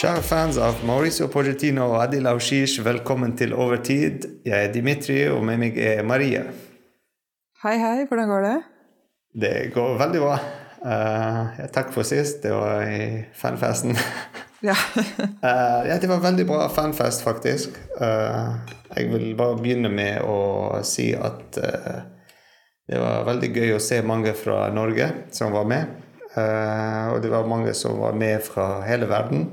Kjære fans av Mauricio Pochettino og Adil Aushish, velkommen til Overtid. Jeg er Dimitri, og med meg er Maria. Hei, hei. Hvordan går det? Det går veldig bra. Uh, takk for sist. Det var i fanfesten. Ja. uh, ja, det var veldig bra fanfest, faktisk. Uh, jeg vil bare begynne med å si at det var veldig gøy å se mange fra Norge som var med. og det var mange som var med fra hele verden.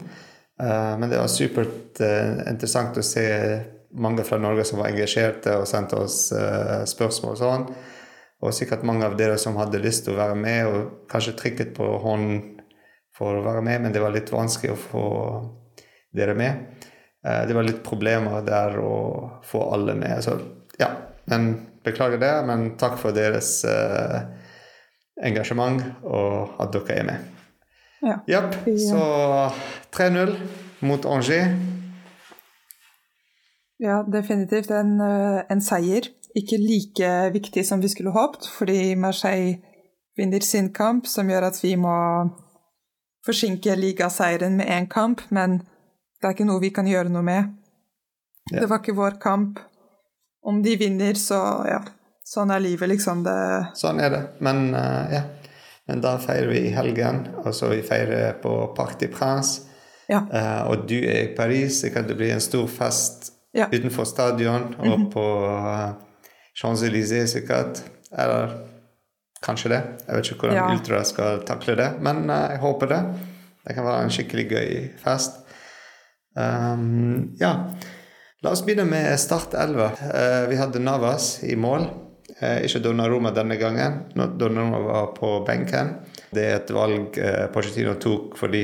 Men det var supert interessant å se mange fra Norge som var engasjerte og sendte oss spørsmål og sånn. Og sikkert mange av dere som hadde lyst til å være med, og kanskje trykket på hånden for å være med, men det var litt vanskelig å få dere med. Eh, det var litt problemer der å få alle med. Så ja, men beklager det, men takk for deres engasjement og at dere er med. Ja. Yep. Så 3-0 mot Angers. Ja, definitivt en, eh, en, seier. Ikke like viktig som vi skulle håpet, fordi Marseille vinner sin kamp, som gjør at vi må forsinke ligaseieren med én kamp, men det er ikke noe vi kan gjøre noe med. Ja. Det var ikke vår kamp. Om de vinner, så ja. Sånn er livet, liksom. Det sånn er det. Men uh, ja. Men da feirer vi i helgen, og så vi feirer på Parc de Prince. Ja. Uh, og du er i Paris, det kan bli en stor fest ja. utenfor stadion og mm -hmm. på uh, Champs-Élysées sikkert. Eller Kanskje det. Jeg vet ikke hvordan ja. Ultra skal takle det, men uh, jeg håper det. Det kan være en skikkelig gøy fest. Um, ja. La oss begynne med Start 11. Uh, vi hadde Navas i mål. Uh, ikke Donnaroma denne gangen. Donnaroma var på benken. Det er et valg uh, Pochettino tok fordi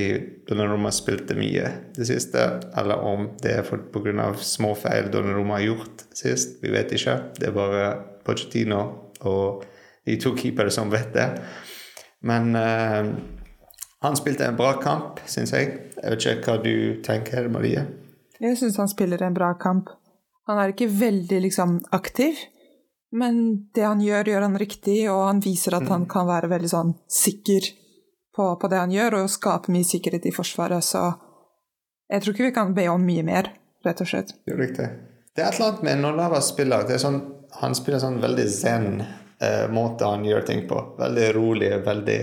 Donnaroma spilte mye det siste. Eller om det er pga. småfeil Donnaroma har gjort sist. Vi vet ikke. Det er bare Pochettino og de to keepere som vet det. Men uh, han spilte en bra kamp, syns jeg. Jeg vet ikke hva du tenker, Marie? Jeg syns han spiller en bra kamp. Han er ikke veldig liksom aktiv, men det han gjør, gjør han riktig, og han viser at mm. han kan være veldig sånn sikker på, på, det han gjør, og skape mye sikkerhet i Forsvaret, så jeg tror ikke vi kan be om mye mer, rett og slett. Det er riktig. Et eller annet med når Lava spiller, det er sånn, han spiller sånn veldig zen eh, måte han gjør ting på. Veldig rolig, veldig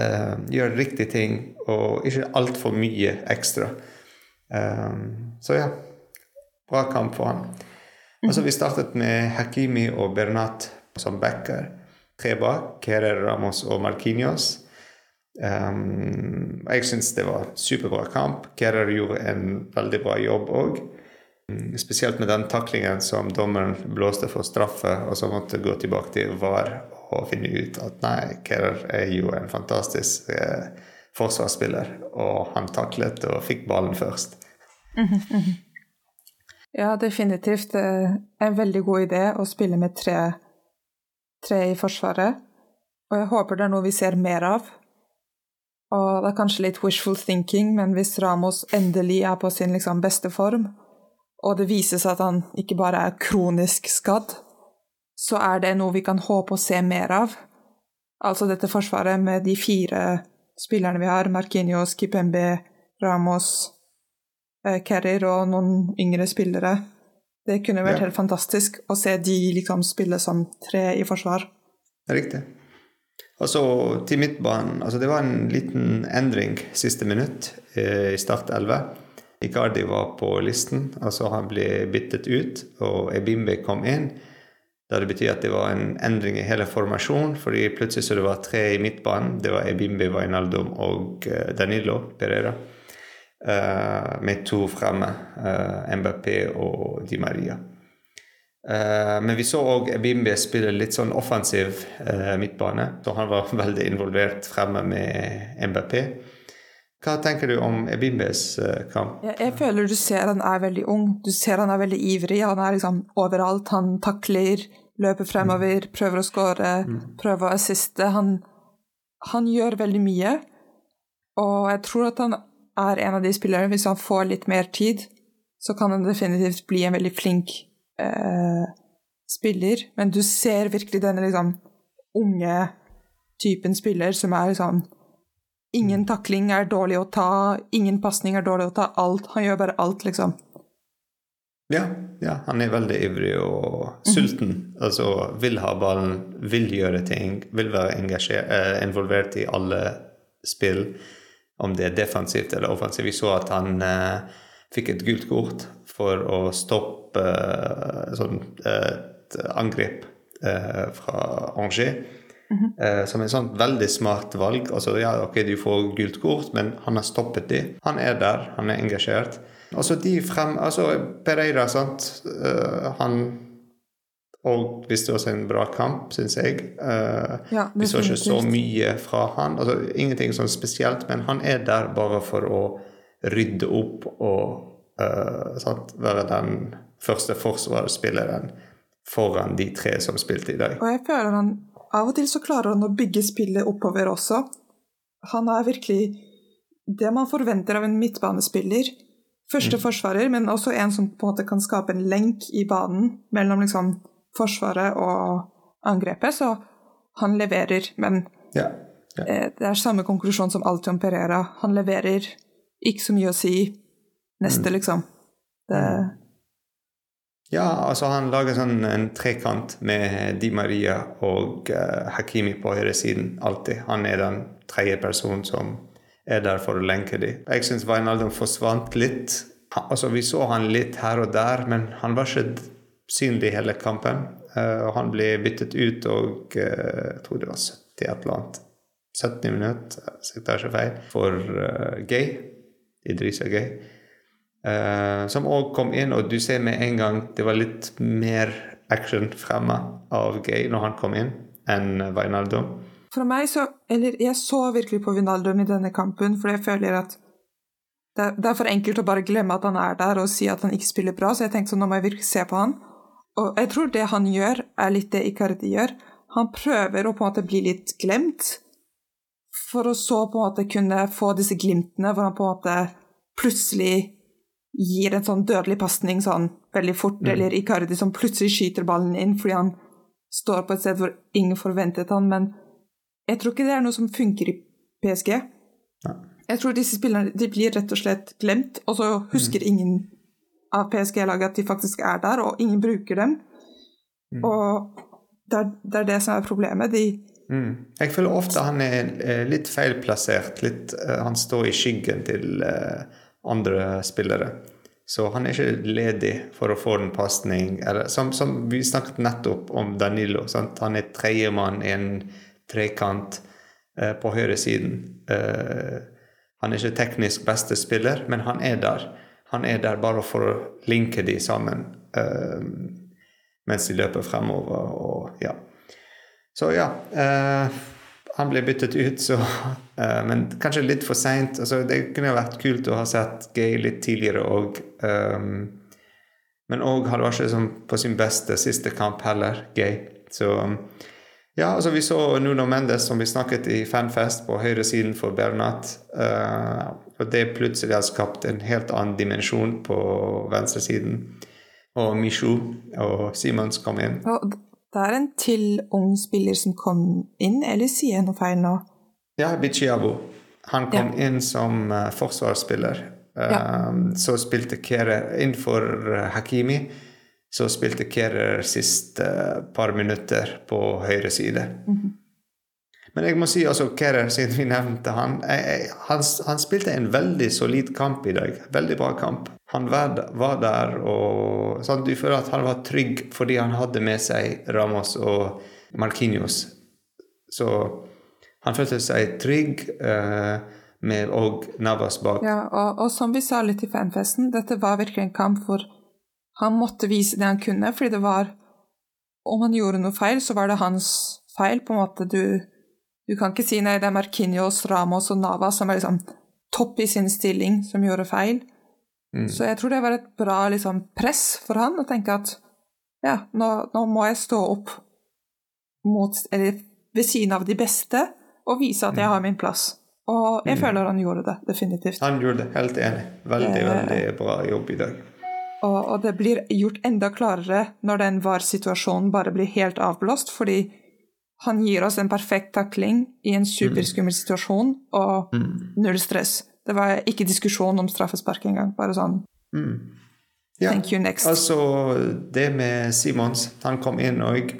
eh, Gjør riktige ting og ikke altfor mye ekstra. Um, så ja, bra kamp for han. Altså, vi startet med Hakimi og Bernat som backer. Tre bak. Kerer Ramos og Marquinhos. Um, jeg syns det var superbra kamp. Kerer gjorde en veldig bra jobb òg. Mm, spesielt med den taklingen som dommeren blåste for straffe, og så måtte gå tilbake til VAR og finne ut at nei, Kerer er jo en fantastisk eh, forsvarsspiller, og han taklet og fikk ballen først. Ja, definitivt. En veldig god idé å spille med tre, tre i Forsvaret. Og jeg håper det er noe vi ser mer av. Og det er kanskje litt wishful thinking, men hvis Ramos endelig er på sin liksom, beste form, og det viser seg at han ikke bare er kronisk skadd, så er det noe vi kan håpe å se mer av. Altså dette forsvaret med de fire spillerne vi har, Marquinhos, Kipembe, Ramos, eh, Kerrer og noen yngre spillere. Det kunne vært ja. helt fantastisk å se de liksom spille som tre i forsvar. Riktig. Og så til midtbanen altså Det var en liten endring siste minutt eh, i Start 11. Icardi var på listen, altså han ble byttet ut, og Ebimbe kom inn. Da det betyr at det var en endring i hele formasjonen, fordi plutselig så det var tre i midtbanen. Det var Ebimbe, Wijnaldum og eh, Danilo Pereira. Uh, med to fremme, uh, Mbappé og Di Maria. Uh, men vi så òg Ebimbe spille litt sånn offensiv midtbane, så han var veldig involvert fremme med MBP. Hva tenker du om Ebimbes eh, kamp? Jeg, jeg, føler du ser han er veldig ung. Du ser han er veldig ivrig. Han er liksom overalt. Han takler, løper fremover, mm. prøver å skåre, mm. prøver å assiste. Han, han, gjør veldig mye. Og jeg tror at han er en av de spillerne, hvis han får litt mer tid, så kan han definitivt bli en veldig flink eh, spiller. Men du ser virkelig denne liksom unge typen spiller som er liksom Ingen takling er dårlig å ta, ingen pasning er dårlig å ta. Alt. Han gjør bare alt, liksom. Ja, ja, han er veldig ivrig og sulten. Mm. Altså vil ha ballen, vil gjøre ting, vil være eh, involvert i alle spill. Om det er defensivt eller offensivt. Vi så at han eh, fikk et gult kort for å stoppe eh, sånn, et angrep eh, fra Angers. Mm -hmm. som en sånn veldig smart valg. Altså, ja, ok, du får gult kort, men han har stoppet det. Han er der, han er engasjert. Altså, de frem... Altså, Pereira, sant. Uh, han og viste også en bra kamp, syns jeg. Uh, ja, vi så ikke så mye fra han. Altså, ingenting sånn spesielt, men han er der bare for å rydde opp og uh, være den første forsvarsspilleren foran de tre som spilte i dag. Og jeg føler han Av og til så klarer han å bygge spillet oppover også. Han er virkelig det man forventer av en midtbanespiller. Første mm. forsvarer, men også en som på en måte kan skape en lenk i banen mellom liksom forsvaret og angrepet. Så han leverer, men ja, ja. Eh, det er samme konklusjon som alltid om Perera. Han leverer, ikke så mye å si. Neste, mm. liksom. Det mm. Ja, altså han lager sånn en trekant med Di Maria og uh, Hakimi på høyresiden alltid. Han er den tredje personen som er der for å lenke dem. Jeg syns Wijnaldum forsvant litt. Altså, vi så han litt her og der, men han var ikke synlig hele kampen. Uh, og han ble byttet ut og uh, jeg tror det var 70 et eller annet. 70 minutter, hvis jeg tar ikke feil, for uh, Gay. Idrissa Gay. Som òg kom inn, og du ser med en gang det var litt mer action fremme av Gay når han kom inn, enn Wijnaldum. For meg så Eller jeg så virkelig på Wijnaldum i denne kampen, for jeg føler at det, er for enkelt å bare glemme at han er der og si at han ikke spiller bra, så jeg tenkte sånn, nå må jeg virkelig se på han. Og jeg tror det han gjør, er litt det Icardi gjør. Han prøver å på en måte bli litt glemt, for å så på en måte kunne få disse glimtene hvor han på en måte plutselig gir en sånn dødelig pasning sånn veldig fort, mm. eller Icardi som plutselig skyter ballen inn fordi han står på et sted hvor ingen forventet han, men jeg tror ikke det er noe som funker i PSG. Ja. Jeg tror disse spillerne de blir rett og slett glemt, og så husker mm. ingen av PSG-laget at de faktisk er der, og ingen bruker dem. Mm. Og det er, det er, det som er problemet. De mm. Jeg føler ofte han er litt feilplassert. Litt, uh, han står i skyggen til uh, andre spillere. Så han er ikke ledig for å få en pasning. Som, som, vi snakket nettopp om Danilo. Sant? Han er tredjemann i en trekant eh, på høyresiden. Eh, han er ikke teknisk beste spiller, men han er der. Han er der bare for å linke de sammen uh, mens de løper fremover. Og, ja. Så ja. Uh, han ble byttet ut, så uh, Men kanskje litt for seint. Altså, det kunne vært kult å ha sett Gay litt tidligere òg. Um, men òg hadde vært ikke på sin beste siste kamp heller, Gay. Så um, ja, altså vi så Nuno Mendes, som vi snakket i fanfest på høyresiden for Bernat. Uh, og det plutselig har skapt en helt annen dimensjon på venstresiden. Og Michu og Simons kom inn. Og det er en til ung spiller som kom inn, eller sier jeg noe feil nå? Ja, Bichiabo. Han kom ja. inn som uh, forsvarsspiller. Ja. Um, så spilte Kere innenfor uh, Hakimi. Så spilte Kerrer siste uh, par minutter på høyre side. Mm -hmm. Men jeg må si altså Kerrer, siden vi nevnte han, jeg, han, han spilte en veldig solid kamp i dag. Veldig bra kamp. Han var, var der, og sånn, du føler at han var trygg fordi han hadde med seg Ramos og Markinios. Så han følte seg trygg uh, med og Navas bak. Ja, og, og, som vi sa litt i fanfesten, dette var virkelig en kamp hvor han måtte vise det han kunne, fordi det var Om han gjorde noe feil, så var det hans feil. på en måte du du kan ikke si nei, det er Marquinhos, Ramos og Nava som er liksom topp i sin stilling, som gjorde feil. Mm. Så jeg tror det var et bra liksom, press for han å tenke at ja, nå, nå, må jeg stå opp mot, eller ved siden av de beste og vise at jeg mm. har min plass. Og jeg mm. føler han gjorde det, definitivt. Han gjorde det, helt enig. Veldig, eh, veldig bra jobb i dag. Og, og, det blir gjort enda klarere når den VAR-situasjonen bare blir helt avblåst, fordi han gir oss en perfekt takling i en superskummel situasjon, og Mm. null stress. Det var ikke diskusjon om straffespark engang. Bare sånn Mm. Ja. thank you, next. Altså, det med Simons Han kom inn òg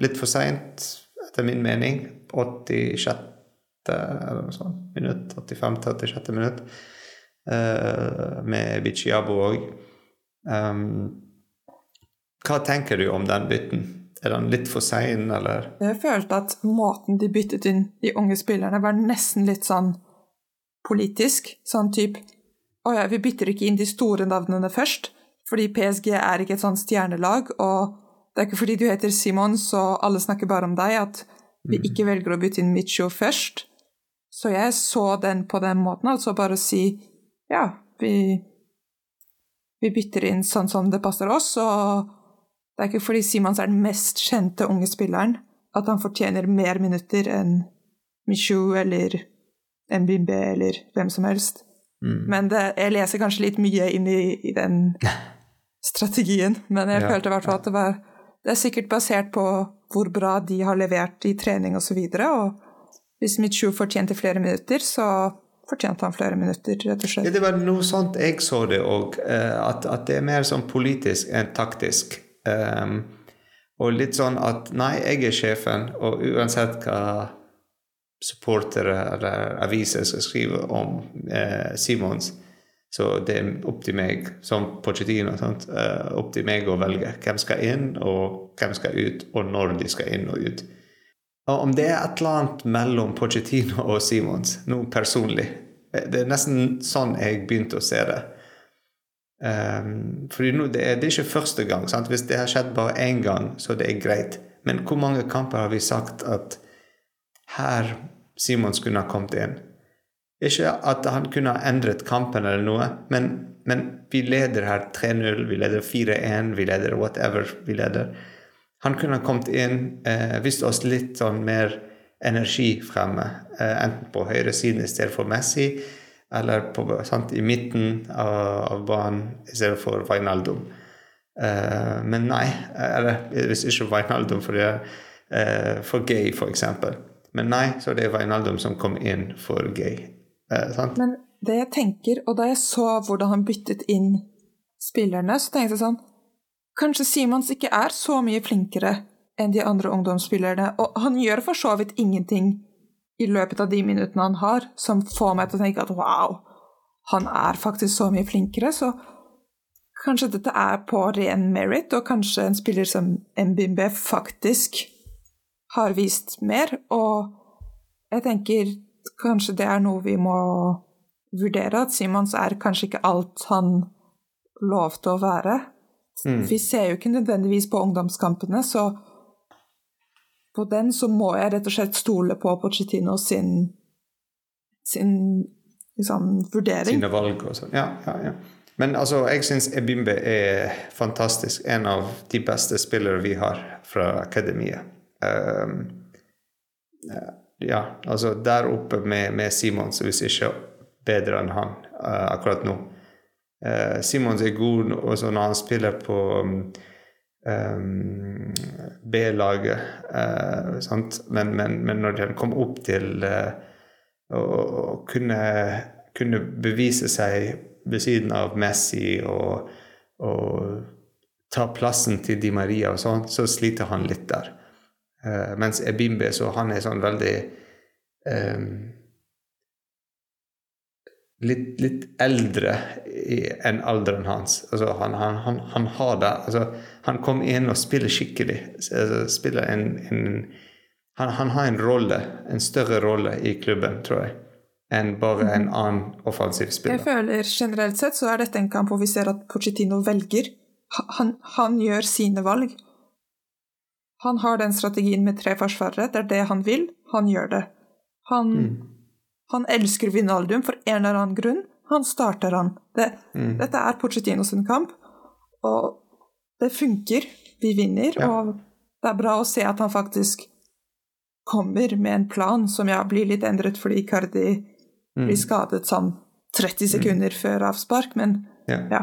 litt for seint, etter min mening. 86. eller noe sånt minutt. 85-86. minutt. Uh, med Bichiabo òg. Um, hva tenker du om den bytten? Er den litt for sein, eller? Jeg følte at måten de byttet inn de unge spillerne, var nesten litt sånn politisk. Sånn type Å ja, vi bytter ikke inn de store navnene først, fordi PSG er ikke et sånn stjernelag, og det er ikke fordi du heter Simon, så alle snakker bare om deg, at vi ikke velger å bytte inn Micho først. Så jeg så den på den måten, altså bare å si ja, vi vi bytter inn sånn som det passer oss, og det er ikke fordi Simons er den mest kjente unge spilleren at han fortjener mer minutter enn Michu eller Mbimbe eller hvem som helst. Mm. Men det, jeg leser kanskje litt mye inn i, i den strategien, men jeg Ja. følte i hvert fall at det var Det er sikkert basert på hvor bra de har levert i trening osv., og, så videre, og hvis Michu fortjente flere minutter, så fortjente han flere minutter, rett og Ja, slett. det var noe sånt jeg så det òg, at, at det er mer sånn politisk enn taktisk. Um, og litt sånn at nei, jeg er sjefen, og uansett hva supportere eller aviser skal skrive om eh, Simons, så det er opp til meg, som Pochettino, sant? eh, opp til meg å velge hvem skal inn, og hvem skal ut, og når de skal inn og ut. Om det er et eller annet mellom Pochettino og Simons, noe personlig eh, Det er nesten sånn jeg begynte å se det. Um, fordi nå, det, er, det er ikke første gang. Sant? Hvis det har skjedd bare én gang, så det er greit. Men hvor mange kamper har vi sagt at her Simons kunne ha kommet inn? Ikke at han kunne ha endret kampen eller noe, men, men vi leder her 3-0, vi leder 4-1, vi leder whatever vi leder. Han kunne kommet inn, eh, vist oss litt sånn mer energi fremme, eh, enten på høyresiden i stedet for Messi, eller på, sant, i midten av, av banen i stedet for Wijnaldum. Eh, men nei, eller hvis ikke Wijnaldum, for det er eh, for gay, eksempel. Men nei, så det er Wijnaldum som kom inn for gay. Eh, sant? Men det jeg tenker, og da jeg så hvordan han byttet inn spillerne, så tenkte jeg sånn Kanskje Simons ikke er så mye flinkere enn de andre ungdomsspillerne, og han gjør for så vidt ingenting i løpet av de minuttene han har, som får meg til å tenke at wow, han er faktisk så mye flinkere, så kanskje dette er på ren merit, og kanskje en spiller som Mbimbe faktisk har vist mer, og jeg tenker kanskje det er noe vi må vurdere, at Simons er kanskje ikke alt han lovte å være. Mm. Vi ser jo ikke nødvendigvis på ungdomskampene, så på den så må jeg rett og slett stole på Pochettino sin, sin liksom, vurdering. Sine valg og sånn. Ja, ja, ja. Men altså, jeg syns Ebimbe er fantastisk. En av de beste spillere vi har fra akademiet. Um, ja, altså der oppe med, med Simons, hvis ikke bedre enn han uh, akkurat nå. Uh, Simons er god også når han spiller på um, um, B-laget, uh? Men, men, men, når han kom opp til å, å kunne, kunne, bevise seg ved siden av Messi og, og ta plassen til Di Maria og sånn, så sliter han litt der. mens Ebimbe, så han er sånn veldig um, litt, litt, eldre enn alderen hans. Altså, han, han, han, han, har det. Altså, han kom inn og spiller skikkelig. Altså, spiller en, en han, har en rolle, en større rolle i klubben, tror jeg, enn bare en annen offensiv spiller. Jeg føler generelt sett så er dette en kamp hvor vi ser at Pochettino velger. Han, han gjør sine valg. Han har den strategien med tre forsvarere. Det er det han vil. Han gjør det. Han mm. Han elsker Vinaldum for en eller annen grunn. Han starter han. Det, mm. Dette er Pochettino sin kamp, og det funker. Vi vinner, ja. og det er bra å se at han faktisk kommer med en plan som ja, blir litt endret fordi Cardi mm. blir skadet sånn 30 sekunder mm. før avspark, men ja. ja.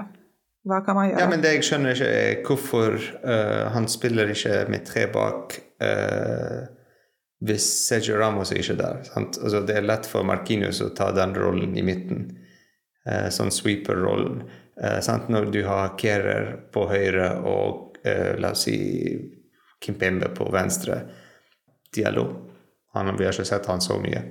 Hva kan man gjøre? Ja, men Det jeg skjønner ikke, er hvorfor uh, han spiller ikke med tre bak uh, hvis Sergio Ramos er ikke der. Altså, det er lett for Markinius å ta den rollen i midten. eh, sånn sweeper-rollen. Eh, Når du har Kehrer på høyre og la oss si Kimpembe på venstre. Diallo. Han, vi har ikke sett han så mye.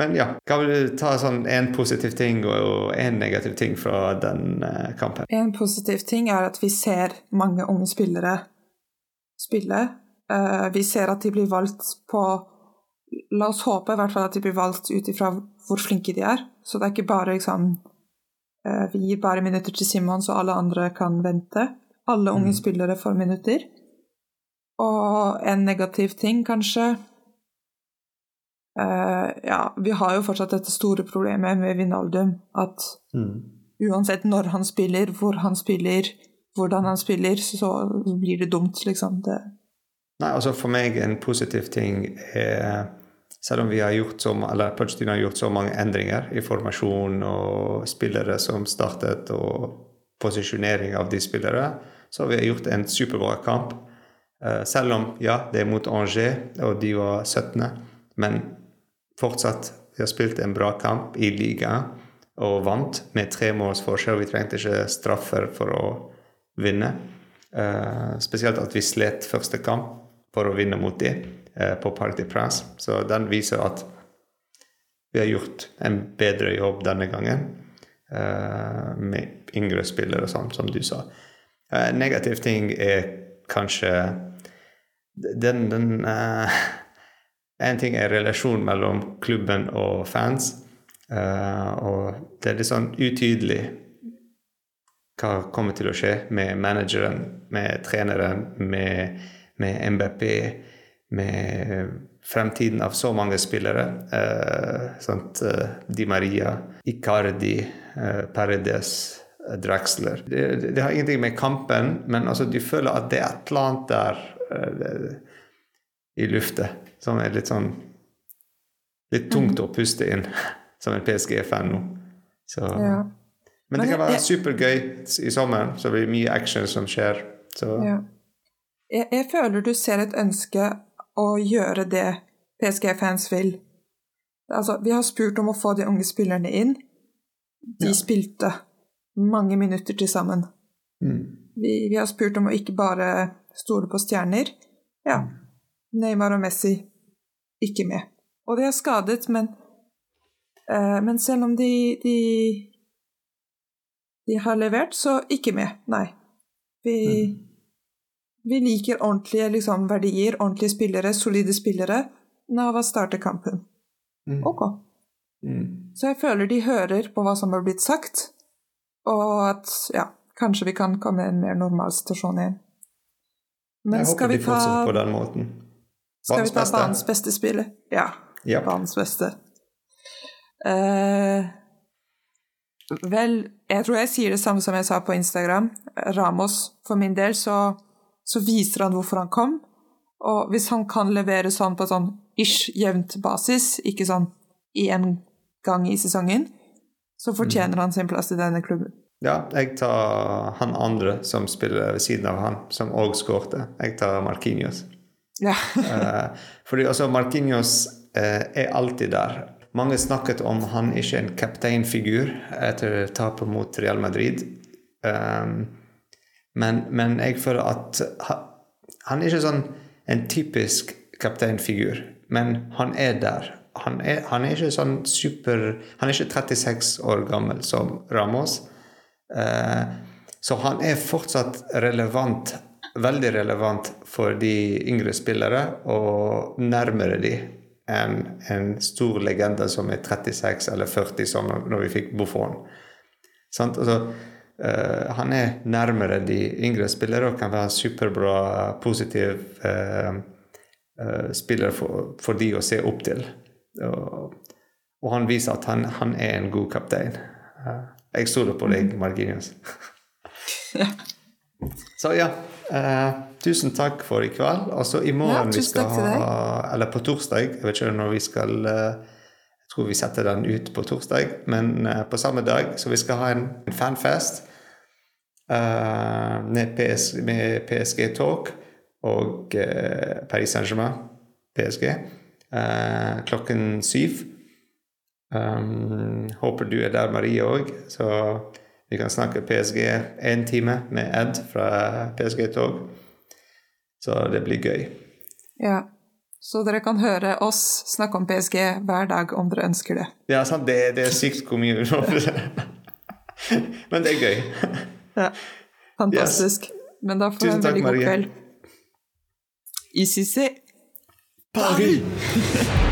Men ja, kan du ta sånn en positiv ting og en negativ ting fra den uh, kampen? En positiv ting er at vi ser mange unge spillere spille. Uh, vi ser at de blir valgt på La oss håpe i hvert fall at de blir valgt ut ifra hvor flinke de er. Så det er ikke bare liksom uh, Vi gir bare minutter til Simon, så alle andre kan vente. Alle unge mm. spillere får minutter. Og en negativ ting, kanskje Uh, ja, vi har jo fortsatt dette store problemet med Vinaldum. At mm. uansett når han spiller, hvor han spiller, hvordan han spiller, så blir det dumt, liksom. Det. Nei, altså For meg en positiv ting er Selv om vi har gjort så, eller Pochettino har gjort så mange endringer i formasjon og spillere som startet, og posisjonering av de spillere, så har vi gjort en superbra kamp. Uh, selv om, ja, det er mot Angers, og de var 17., men fortsatt Vi har spilt en bra kamp i ligaen og vant med tre måls forskjell. Vi trengte ikke straffer for å vinne. Uh, spesielt at vi slet første kamp for å vinne mot dem uh, på de Prince. Så den viser at vi har gjort en bedre jobb denne gangen uh, med yngre spillere, og sånn, som du sa. Uh, negativ ting er kanskje den, den en ting er relasjonen mellom klubben og fans. Uh, og det er litt sånn utydelig hva kommer til å skje med manageren, med treneren, med, med MBP, med fremtiden av så mange spillere. Eh, sånt, uh, Di Maria, Icardi, eh, Paredes, Draxler. Det, det, har ingenting med kampen, men altså, du føler at det er et eller annet der i lufta som er litt sånn Litt tungt mm. å puste inn som en PSG-fan nå. Så, ja. Men det kan være supergøy i sommeren, så det blir mye action som skjer. Så. Ja. Jeg, jeg, føler du ser et ønske å gjøre det PSG-fans vil. Altså, vi har spurt om å få de unge spillerne inn. De ja. spilte mange minutter til sammen. Mm. Vi, vi, har spurt om å ikke bare stole på stjerner. Ja, mm. Neymar og Messi ikke med. Og de er skadet, men, uh, men selv om de, de, de har levert, så ikke med. Nei. Vi, mm. Vi liker ordentlige liksom, verdier, ordentlige spillere, solide spillere. Nava starter kampen. Mm. Ok. Mm. Så jeg føler de hører på hva som har blitt sagt, og at ja, kanskje vi kan komme i en mer normal situasjon igjen. Men jeg håper de fortsetter på den måten. Skal vi ta banens beste spillet? Ja. Yep. Banens beste. Uh, vel, jeg tror jeg sier det samme som jeg sa på Instagram. Ramos, for min del, så, så viser han hvorfor han kom. Og hvis han kan levere sånn på sånn ish jevnt basis, ikke sånn én gang i sesongen, så fortjener mm. han sin plass i denne klubben. Ja, jeg tar han andre som spiller ved siden av han, som òg skårte. Jeg tar Markinios. Ja. uh, fordi altså, Marquinhos uh, er alltid der. Mange snakket om han ikke er en kapteinfigur etter tapet mot Real Madrid. Um, men, men, jeg føler at han, er ikke sånn en typisk kapteinfigur, men han er der. Han er, han er, ikke sånn super Han er ikke 36 år gammel som Ramos. Uh, så han er fortsatt relevant veldig relevant for de yngre spillere, og nærmere de enn en stor legende som er 36 eller 40, som når vi fikk Buffon. Altså, uh, han er nærmere de yngre spillere og kan være superbra, positiv uh, uh, spiller for, for, de å se opp til. Og, og han viser at han, han, er en god kaptein. jeg stoler på deg, mm. Marginius. Så ja. Tusen takk for i kveld. Altså i morgen ja, vi skal ha Eller på torsdag. Jeg vet ikke når vi skal Jeg tror vi setter den ut på torsdag, men på samme dag. Så vi skal ha en, en fanfest med, PS, med PSG Talk. og eh, Paris Saint-Germain, PSG, eh, klokken syv. Um, håper du er der, Marie òg, så vi kan snakke PSG én time med Ed fra PSG-tog. Så det blir gøy. Ja. Så dere kan høre oss snakke om PSG hver dag om dere ønsker det. Ja, sant. Det, det er sykt hvor mye Men det er gøy. ja. Fantastisk. Yes. Men da får du en veldig god kveld. ICC Paris!